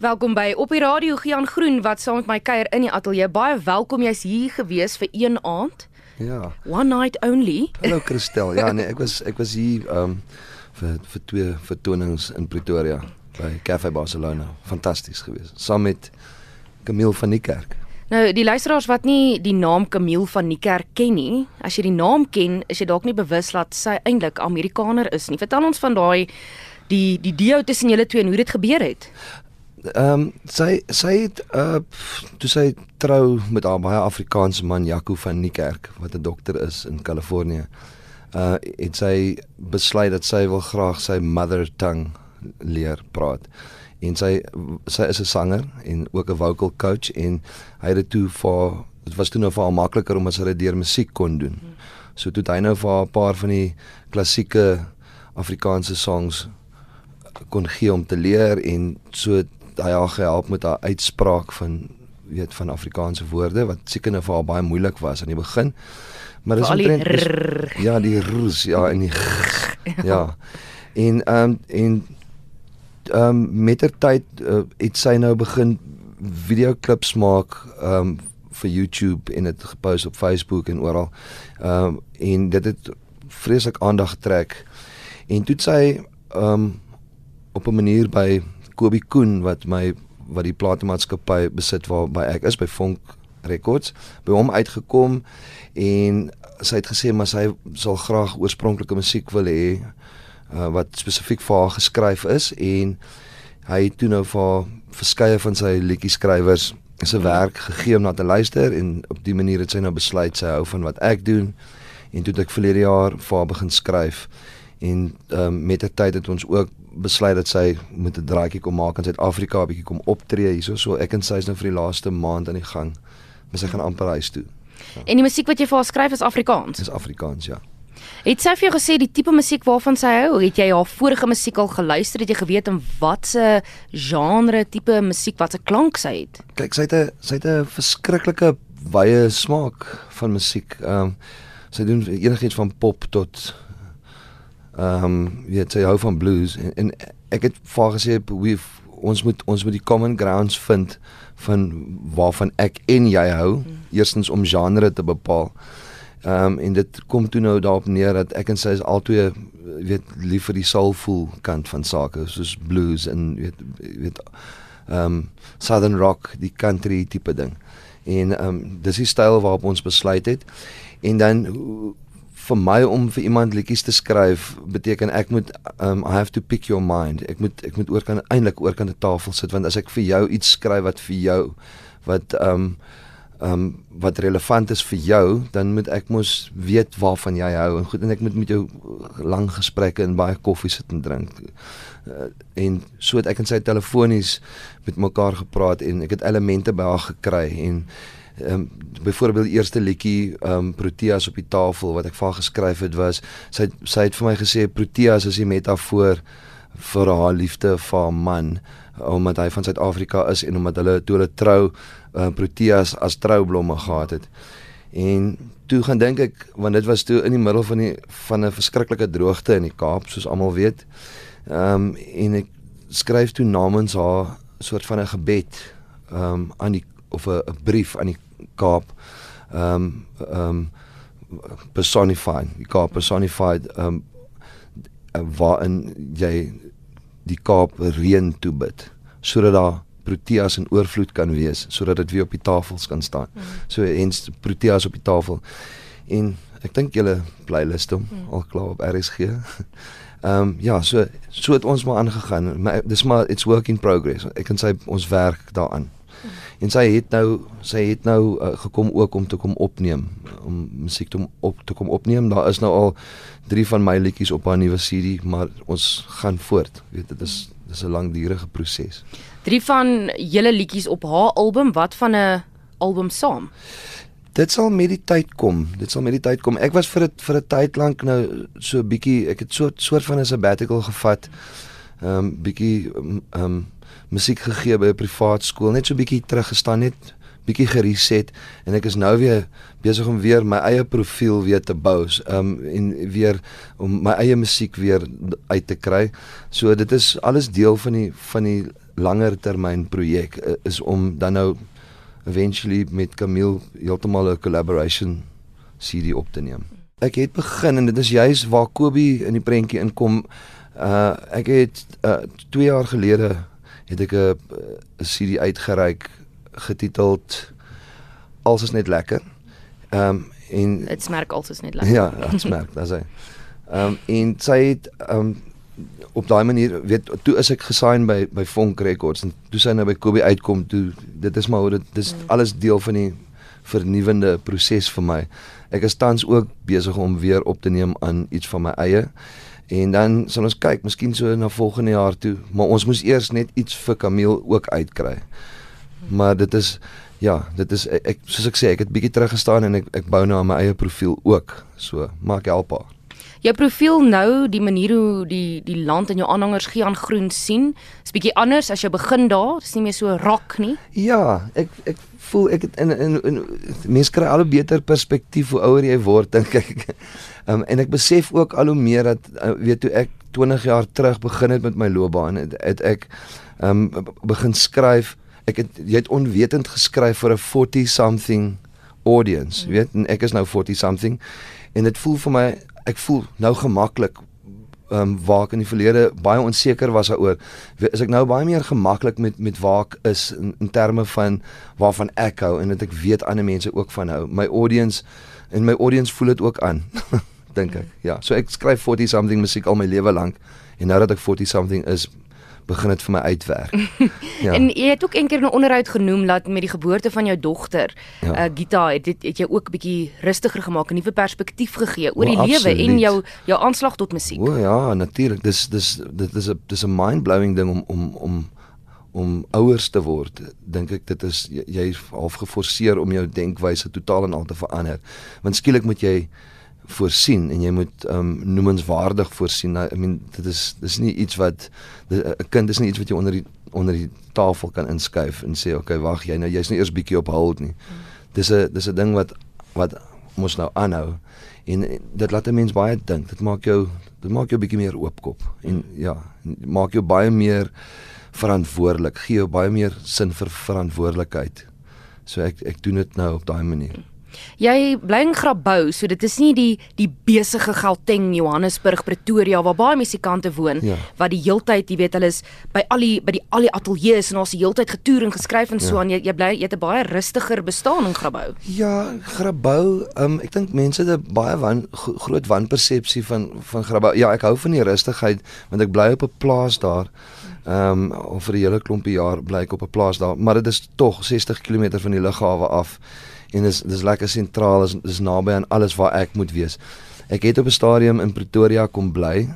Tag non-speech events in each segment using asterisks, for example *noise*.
Welkom by op die radio Gian Groen wat saam met my kuier in die ateljee. Baie welkom jy's hier gewees vir een aand. Ja. One night only. Hallo Christel. Ja nee, ek was ek was hier um vir vir twee vertonings in Pretoria by Cafe Barcelona. Fantasties geweest. Saam met Camille van die Kerk. Nou die luisteraars wat nie die naam Camille van Niekerk ken nie, as jy die naam ken, is jy dalk nie bewus dat sy eintlik Amerikaner is nie. Vertel ons van daai die die dio tussen julle twee en hoe dit gebeur het. Ehm um, sy sy het uh toe sy trou met haar baie Afrikaanse man Jaco van Niekerk wat 'n dokter is in Kalifornië. Uh het sy besluit dat sy wil graag sy mother tongue leer praat en sy sy is 'n sanger en ook 'n vocal coach en hy het dit toe vir dit was toe nou vir haar makliker om as hy dit deur musiek kon doen. So toe het hy nou vir haar 'n paar van die klassieke Afrikaanse songs kon gee om te leer en so hy haar gehelp met haar uitspraak van weet van Afrikaanse woorde wat seker nou vir haar baie moeilik was aan die begin. Maar dis omtrent ja, die r's ja en die g's. *laughs* ja. En ehm um, en ehm um, met ter tyd uh, het sy nou begin videoklips maak ehm um, vir YouTube en dit gepost op Facebook en oral. Ehm um, en dit het vreeslik aandag getrek. En toe het sy ehm um, op 'n manier by Kobie Koen wat my wat die platenmaatskappy besit waarby ek is by Vonk Records by hom uitgekom en sy het gesê maar sy sal graag oorspronklike musiek wil hê uh, wat spesifiek vir haar geskryf is. En hy het toe nou vir verskeie van sy liedjie skrywers se werk gegee om na te luister en op die manier het sy nou besluit sy hou van wat ek doen. En toe het ek verlede jaar vir haar begin skryf en um, met die tyd het ons ook besluit dat sy moet 'n draaitjie kom maak in Suid-Afrika, 'n bietjie kom optree hierso. So ek en sy is nou vir die laaste maand aan die gang. Maar sy gaan amper huis toe. En die musiek wat jy vir haar skryf is Afrikaans. Dis Afrikaans, ja. Het sy vir jou gesê die tipe musiek waarvan sy hou? Het jy haar vorige musiek al geluister? Het jy geweet in watse genre tipe musiek, watse klank sy het? Kyk, sy het 'n sy het 'n verskriklike wye smaak van musiek. Ehm um, sy doen enigiets van pop tot ehm um, weet sy hou van blues en, en ek het vir haar gesê we ons moet ons moet die common grounds vind van waarvan ek en jy hou. Hmm. Eerstens om genre te bepaal. Ehm um, en dit kom toe nou daarop neer dat ek en sy is albei weet lief vir die soulful kant van sake soos blues en weet weet ehm um, southern rock, die country tipe ding. En ehm um, dis die styl waarop ons besluit het. En dan hoe- vir my om vir iemand liedjies te skryf beteken ek moet um I have to pick your mind. Ek moet ek moet oorkant eintlik oorkant die tafel sit want as ek vir jou iets skryf wat vir jou wat um um wat relevant is vir jou, dan moet ek mos weet waarvan jy hou en goed en ek moet met jou lang gesprekke en baie koffie sit en drink. Uh, en so het ek en sy telefonies met mekaar gepraat en ek het elemente by haar gekry en ehm um, byvoorbeeld die eerste liedjie ehm um, Proteas op die tafel wat ek vir haar geskryf het was sy sy het vir my gesê Proteas is die metafoor vir haar liefde vir haar man omdat hy van Suid-Afrika is en omdat hulle toe hulle trou uh, Proteas as troublomme gehad het. En toe gaan dink ek want dit was toe in die middel van die van 'n verskriklike droogte in die Kaap soos almal weet. Ehm um, en ek skryf toe namens haar soort van 'n gebed ehm um, aan die of 'n brief aan die Kaap ehm um, ehm um, personified, die Kaap personified ehm um, waarin jy die Kaap reën toe bid sodat daar proteas in oorvloed kan wees sodat dit weer op die tafels kan staan. Mm. So hens proteas op die tafel. En ek dink julle playlist hom mm. al klaar op RSG. *laughs* Ehm um, ja, so so het ons maar aangegaan. Maar dis maar it's work in progress. Ek kan sê ons werk daaraan. En sy het nou sy het nou uh, gekom ook om te kom opneem, om musiek te kom op te kom opneem. Daar is nou al 3 van my liedjies op haar nuwe CD, maar ons gaan voort. Weet dit is dis 'n langdurige proses. Drie van julle liedjies op haar album, wat van 'n album saam? Dit sal met die tyd kom. Dit sal met die tyd kom. Ek was vir 'n vir 'n tyd lank nou so 'n bietjie ek het so soort van 'n sabbatical gevat. Ehm um, bietjie ehm um, musiek gegee by 'n privaat skool, net so bietjie teruggestaan net bietjie gereset en ek is nou weer besig om weer my eie profiel weer te bou um en weer om my eie musiek weer uit te kry. So dit is alles deel van die van die langer termyn projek is om dan nou eventually met Camille heeltemal 'n collaboration CD op te neem. Ek het begin en dit is juis waar Kobie in die prentjie inkom. Uh ek het uh 2 jaar gelede het ek 'n CD uitgereik getiteld Alles is net lekker. Ehm um, en dit smerk alles is net lekker. Ja, dit *laughs* smerk, dis hy. Ehm um, en sy het ehm um, op daai manier weet toe is ek gesign by by Fonk Records en toe sy nou by Kobe uitkom toe dit is maar hoe dit dis mm. alles deel van die vernuwende proses vir my. Ek is tans ook besig om weer op te neem aan iets van my eie. En dan sal ons kyk, miskien so na volgende jaar toe, maar ons moes eers net iets vir Camille ook uitkry. Maar dit is ja, dit is ek soos ek sê, ek het bietjie teruggestaan en ek ek bou nou aan my eie profiel ook. So, maak help haar jou profiel nou, die manier hoe die die land en jou aanhangers Gian Groen sien, is bietjie anders as jy begin daar. Dis nie meer so rock nie. Ja, ek ek voel ek het in in, in mense kry al 'n beter perspektief hoe ouer jy word *laughs* dink ek. Um, en ek besef ook al hoe meer dat uh, weet toe ek 20 jaar terug begin het met my loopbaan, het, het ek um begin skryf. Ek het jy het onwetend geskryf vir 'n 40 something audience, mm. weet, en ek is nou 40 something en dit voel vir my ek voel nou gemaklik ehm um, waar ek in die verlede baie onseker was daaroor. Is ek nou baie meer gemaklik met met waar ek is in, in terme van waarvan ek hou en dat ek weet ander mense ook van hou. My audience en my audience voel dit ook aan *laughs* dink ek. Ja so ek skryf 40 something musiek al my lewe lank en nou dat ek 40 something is begin dit vir my uitwerk. *laughs* ja. En jy het ook eendag 'n onderhoud genoem dat met die geboorte van jou dogter, ja. uh Gita, het dit het jy ook 'n bietjie rustiger gemaak, 'n nuwe perspektief gegee oor o, die lewe en jou jou aanslag tot musiek. O ja, natuurlik. Dis dis dit is 'n dis 'n mind-blowing ding om om om om ouers te word. Dink ek dit is jy half geforseer om jou denkwyse totaal en al te verander. Want skielik moet jy voorsien en jy moet um noemenswaardig voorsien. I mean dit is dis nie iets wat 'n kind is nie iets wat jy onder die onder die tafel kan inskuif en sê okay wag jy nou jy's nie eers bietjie op hold nie. Dis 'n dis 'n ding wat wat mos nou aanhou en dit laat 'n mens baie dink. Dit maak jou dit maak jou bietjie meer oopkop en ja, maak jou baie meer verantwoordelik, gee jou baie meer sin vir verantwoordelikheid. So ek ek doen dit nou op daai manier. Jy bly in Grabouw, so dit is nie die die besige Gauteng, Johannesburg, Pretoria waar baie musikante woon ja. wat die heeltyd, jy weet, hulle is by al die by die al die ateljee's en ons die heeltyd getoer en geskryf en ja. so aan. Jy jy bly jy het 'n baie rustiger bestaan in Grabouw. Ja, Grabouw, um, ek dink mense het 'n baie wan, groot wanpersepsie van van Grabouw. Ja, ek hou van die rustigheid want ek bly op 'n plaas daar. Ehm um, vir 'n hele klompie jaar bly ek op 'n plaas daar, maar dit is tog 60 km van die lughawe af en dis dis lekker sentraal is dis naby aan alles waar ek moet wees. Ek het op 'n stadium in Pretoria kom bly,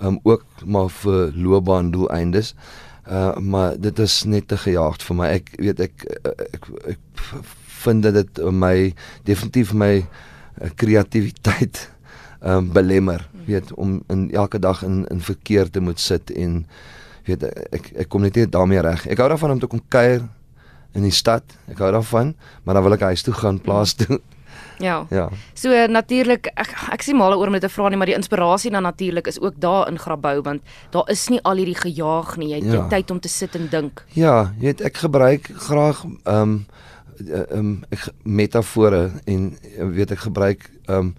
um ook maar vir loopbaan doeleindes. Uh maar dit is net te gejaagd vir my. Ek weet ek ek ek, ek vind dit my definitief my uh, kreatiwiteit um belemmer, weet om in elke dag in in verkeer te moet sit en weet ek ek kom net nie daarmee reg. Ek hou daarvan om te kom kuier in die stad. Ek hou daarvan, maar dan wil ek huis toe gaan, plaas toe. Ja. Ja. So natuurlik ek ek sien mal oor om dit te vra nie, maar die inspirasie dan natuurlik is ook daar in Grabouw want daar is nie al hierdie gejaag nie. Jy het ja. tyd om te sit en dink. Ja, jy weet ek gebruik graag ehm um, ehm um, ek metafore en weet ek gebruik ehm um,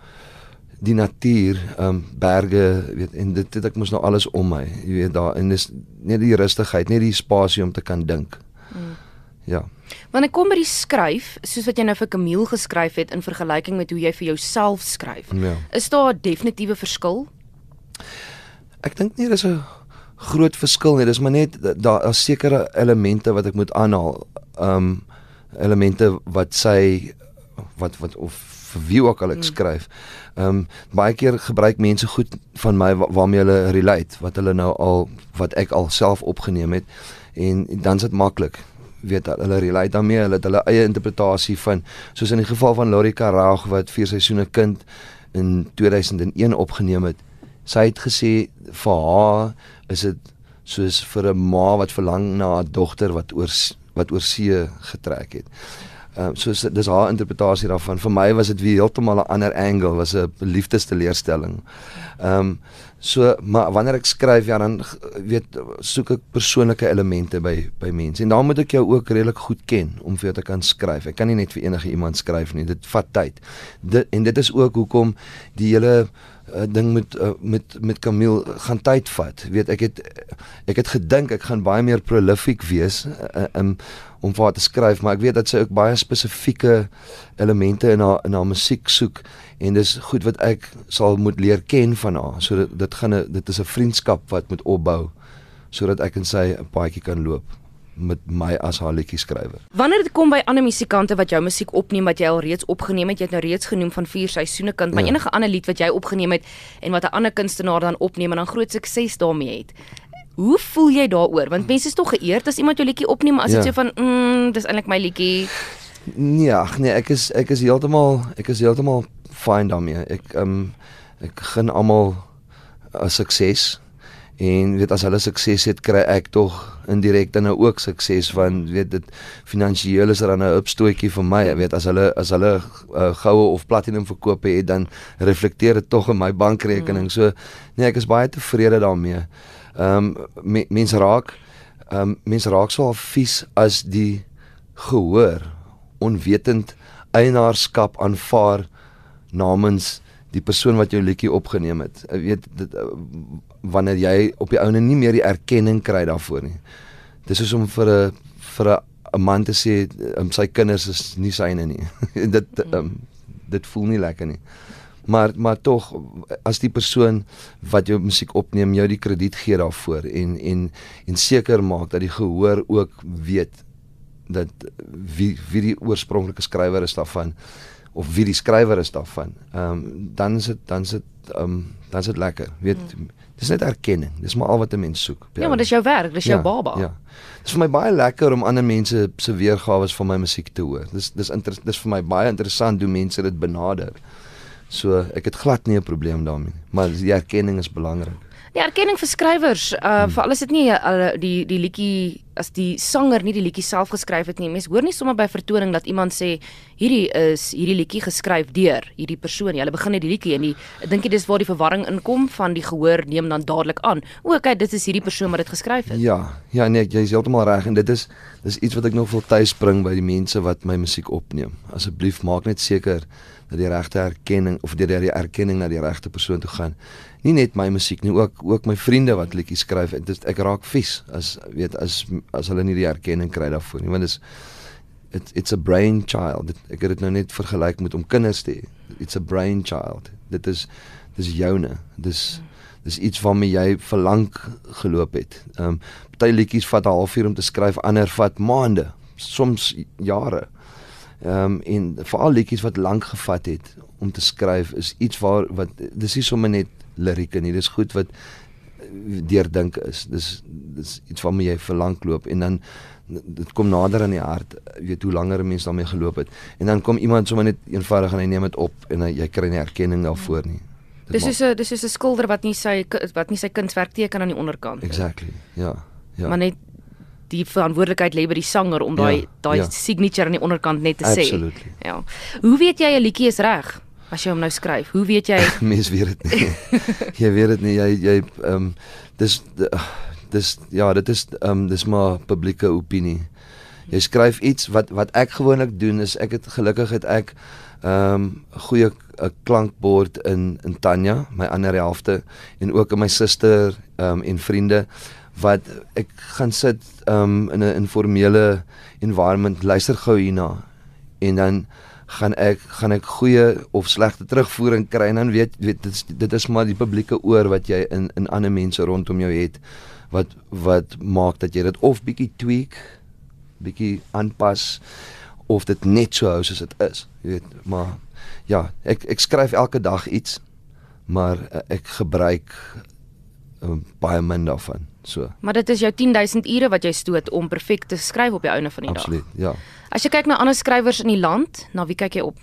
die natuur, ehm um, berge, weet en dit het ek mos nou alles om my. Jy weet daar en dis net die rustigheid, net die spasie om te kan dink. Ja. Wanneer kom by die skryf, soos wat jy nou vir Camille geskryf het in vergelyking met hoe jy vir jouself skryf, ja. is daar 'n definitiewe verskil? Ek dink nie dis 'n groot verskil nie, dis maar net daar is sekere elemente wat ek moet aanhaal. Um elemente wat sy wat wat of vir wie ook al ek hmm. skryf. Um baie keer gebruik mense goed van my waarmee hulle relate, wat hulle nou al wat ek al self opgeneem het en dan is dit maklik weet hulle relate daarmee, hulle het hulle eie interpretasie van soos in die geval van Lori Karag wat vier seisoene kind in 2001 opgeneem het. Sy het gesê vir haar is dit soos vir 'n ma wat verlang na haar dogter wat oor wat oor see getrek het. Ehm um, so dis haar interpretasie daarvan. Vir my was dit weer heeltemal 'n ander angle, was 'n liefdesteleurstelling. Ehm um, so maar wanneer ek skryf ja dan weet soek ek persoonlike elemente by by mense. En dan moet ek jou ook redelik goed ken om vir jou te kan skryf. Ek kan nie net vir enige iemand skryf nie. Dit vat tyd. Dit en dit is ook hoekom die hele uh, ding met uh, met met Camille gaan tyd vat. Weet ek het ek het gedink ek gaan baie meer prolific wees uh, um, om vir haar te skryf, maar ek weet dat sy ook baie spesifieke elemente in haar in haar musiek soek en dis goed wat ek sal moet leer ken van haar. So dit dit gaan 'n dit is 'n vriendskap wat moet opbou sodat ek en sy 'n paadjie kan loop met my as haar liedjie skrywer. Wanneer dit kom by ander musikante wat jou musiek opneem wat jy al reeds opgeneem het, jy het nou reeds genoem van vier seisoene kind, maar ja. enige ander lied wat jy opgeneem het en wat 'n ander kunstenaar dan opneem en dan groot sukses daarmee het. Hoe voel jy daaroor? Want mense is tog geëerd as iemand jou liedjie opneem as dit ja. so van, mm, dis eintlik my liedjie. Nee, ag nee, ek is ek is heeltemal ek is heeltemal fine daarmee. Ek ehm um, ek gun almal 'n sukses en weet as hulle sukses het kry ek tog indirek dan nou ook sukses van weet dit finansiëel is er dan 'n opstootjie vir my. Weet as hulle as hulle uh, goue of platinum verkope het dan reflekteer dit tog in my bankrekening. So nee ek is baie tevrede daarmee. Ehm um, me, mense raak ehm um, mense raak so al vies as die gehoor onwetend eienaarskap aanvaar namens die persoon wat jou liedjie opgeneem het. Ek weet dit eh, wanneer jy op die ouene nie meer die erkenning kry daarvoor nie. Dis soos om vir 'n vir 'n man te sê um, sy kinders is nie syne nie. *laughs* dit um, dit voel nie lekker nie. Maar maar tog as die persoon wat jou musiek opneem jou die krediet gee daarvoor en en en seker maak dat die gehoor ook weet dat wie wie die oorspronklike skrywer is daarvan of wie die skrywer is daarvan. Ehm um, dan is dit dan is dit ehm um, dan is dit lekker. Weet hmm. dis net erkenning. Dis maar al wat 'n mens soek. Ja, maar dis jou werk, dis jou ja, baba. Ja. Dis vir my baie lekker om ander mense se weergawe van my musiek te hoor. Dis dis dis vir my baie interessant hoe mense dit benader. So ek het glad nie 'n probleem daarmee, maar die erkenning is belangrik. Die erkenning vir skrywers, uh hmm. vir alles dit nie uh, die die liedjie as die sanger nie die liedjie self geskryf het nie. Mense hoor nie sommer by vertoning dat iemand sê hierdie is hierdie liedjie geskryf deur hierdie persoon. Hulle begin net die liedjie en ek dink dit is waar die verwarring inkom van die gehoor neem dan dadelik aan. O, okay, dit is hierdie persoon wat dit geskryf het. Ja, ja nee, jy is heeltemal reg en dit is dis iets wat ek nog wil tuis bring by die mense wat my musiek opneem. Asseblief maak net seker dat die regte erkenning of dat die erkenning na die regte persoon toe gaan nie net my musiek nie ook ook my vriende wat liedjies skryf dit ek raak vies as weet as as hulle nie die erkenning kry daarvoor nie want dit is it, it's a brain child. Ek het dit nou net vergelyk met om kinders te hê. It's a brain child. Dit is dis joune. Dis dis iets waarmee jy verlang geloop het. Ehm um, party liedjies vat 'n halfuur om te skryf ander vat maande soms jare. Ehm um, en veral liedjies wat lank gevat het om te skryf is iets waar wat dis nie sommer net lirieke nie. Dis goed wat deurdink is. Dis dis iets waarmee jy verlang loop en dan dit kom nader aan die hart. Weet hoe langer 'n mens daarmee geloop het en dan kom iemand sommer net eenvoudig en hy neem dit op en hy, jy kry nie erkenning daarvoor nie. Dit dis is 'n dis is 'n skilder wat nie sy wat nie sy kunswerk teken aan die onderkant nie. Exactly. Ja. Ja. Maar net die verantwoordelikheid lê by die sanger om daai ja, daai ja. signature aan die onderkant net te Absolutely. sê. Ja. Hoe weet jy 'n liedjie is reg? As jy hom nou skryf? Hoe weet jy? *laughs* Mens weet dit nie. *laughs* jy weet dit nie. Jy jy ehm um, dis dis ja, dit is ehm um, dis maar publieke opinie. Jy skryf iets wat wat ek gewoonlik doen is ek het gelukkig het ek ehm um, goeie 'n klankbord in in Tanya, my ander helfte en ook in my suster ehm um, en vriende wat ek gaan sit ehm um, in 'n informele environment luister gou hierna en dan gaan ek gaan ek goeie of slegte terugvoering kry en dan weet weet dit is, dit is maar die publieke oor wat jy in in ander mense rondom jou het wat wat maak dat jy dit of bietjie tweak bietjie aanpas of dit net so hou soos dit is jy weet maar ja ek ek skryf elke dag iets maar eh, ek gebruik um, baie min daarvan so maar dit is jou 10000 ure wat jy stoot om perfek te skryf op die einde van die Absoluut, dag absoluut ja As jy kyk na ander skrywers in die land, na wie kyk jy op?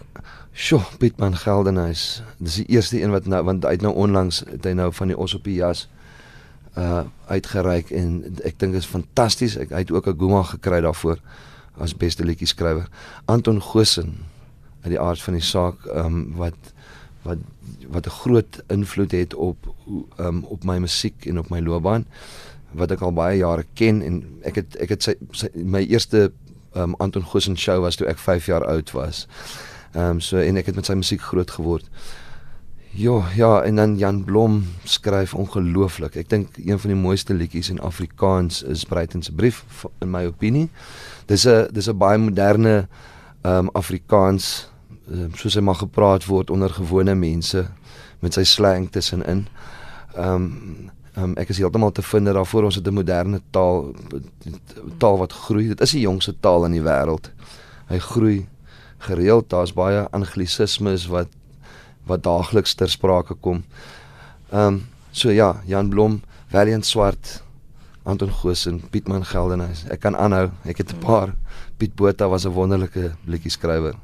Sjoe, Pietman Geldenhuys. Dis die eerste een wat nou want hy het nou onlangs het hy nou van die Os op die jas uh uitgereik en ek dink is fantasties. Ek hy het ook 'n Guma gekry daarvoor as beste liedjie skrywer. Anton Goosen uit die aard van die saak ehm um, wat wat wat 'n groot invloed het op um, op my musiek en op my loopbaan wat ek al baie jare ken en ek het ek het sy, sy my eerste um, Anton Goosen show was toe ek 5 jaar oud was. Ehm um, so en ek het met sy musiek groot geword. Ja, ja, en dan Jan Blom skryf ongelooflik. Ek dink een van die mooiste liedjies in Afrikaans is Breiten se brief in my opinie. Dis 'n dis 'n baie moderne ehm um, Afrikaans soos hy mag gepraat word onder gewone mense met sy slang tussenin. Ehm um, um, ek is heeltemal te vind daarvoor ons het 'n moderne taal taal wat groei. Dit is die jongste taal in die wêreld. Hy groei gereeld. Daar's baie anglisismes wat wat daagliks ter sprake kom. Ehm um, so ja, Jan Blom, Valiant Swart, Anton Goosen, Pietman Geldenhuys. Ek kan aanhou. Ek het 'n paar Piet Botha was 'n wonderlike liedjie skrywer.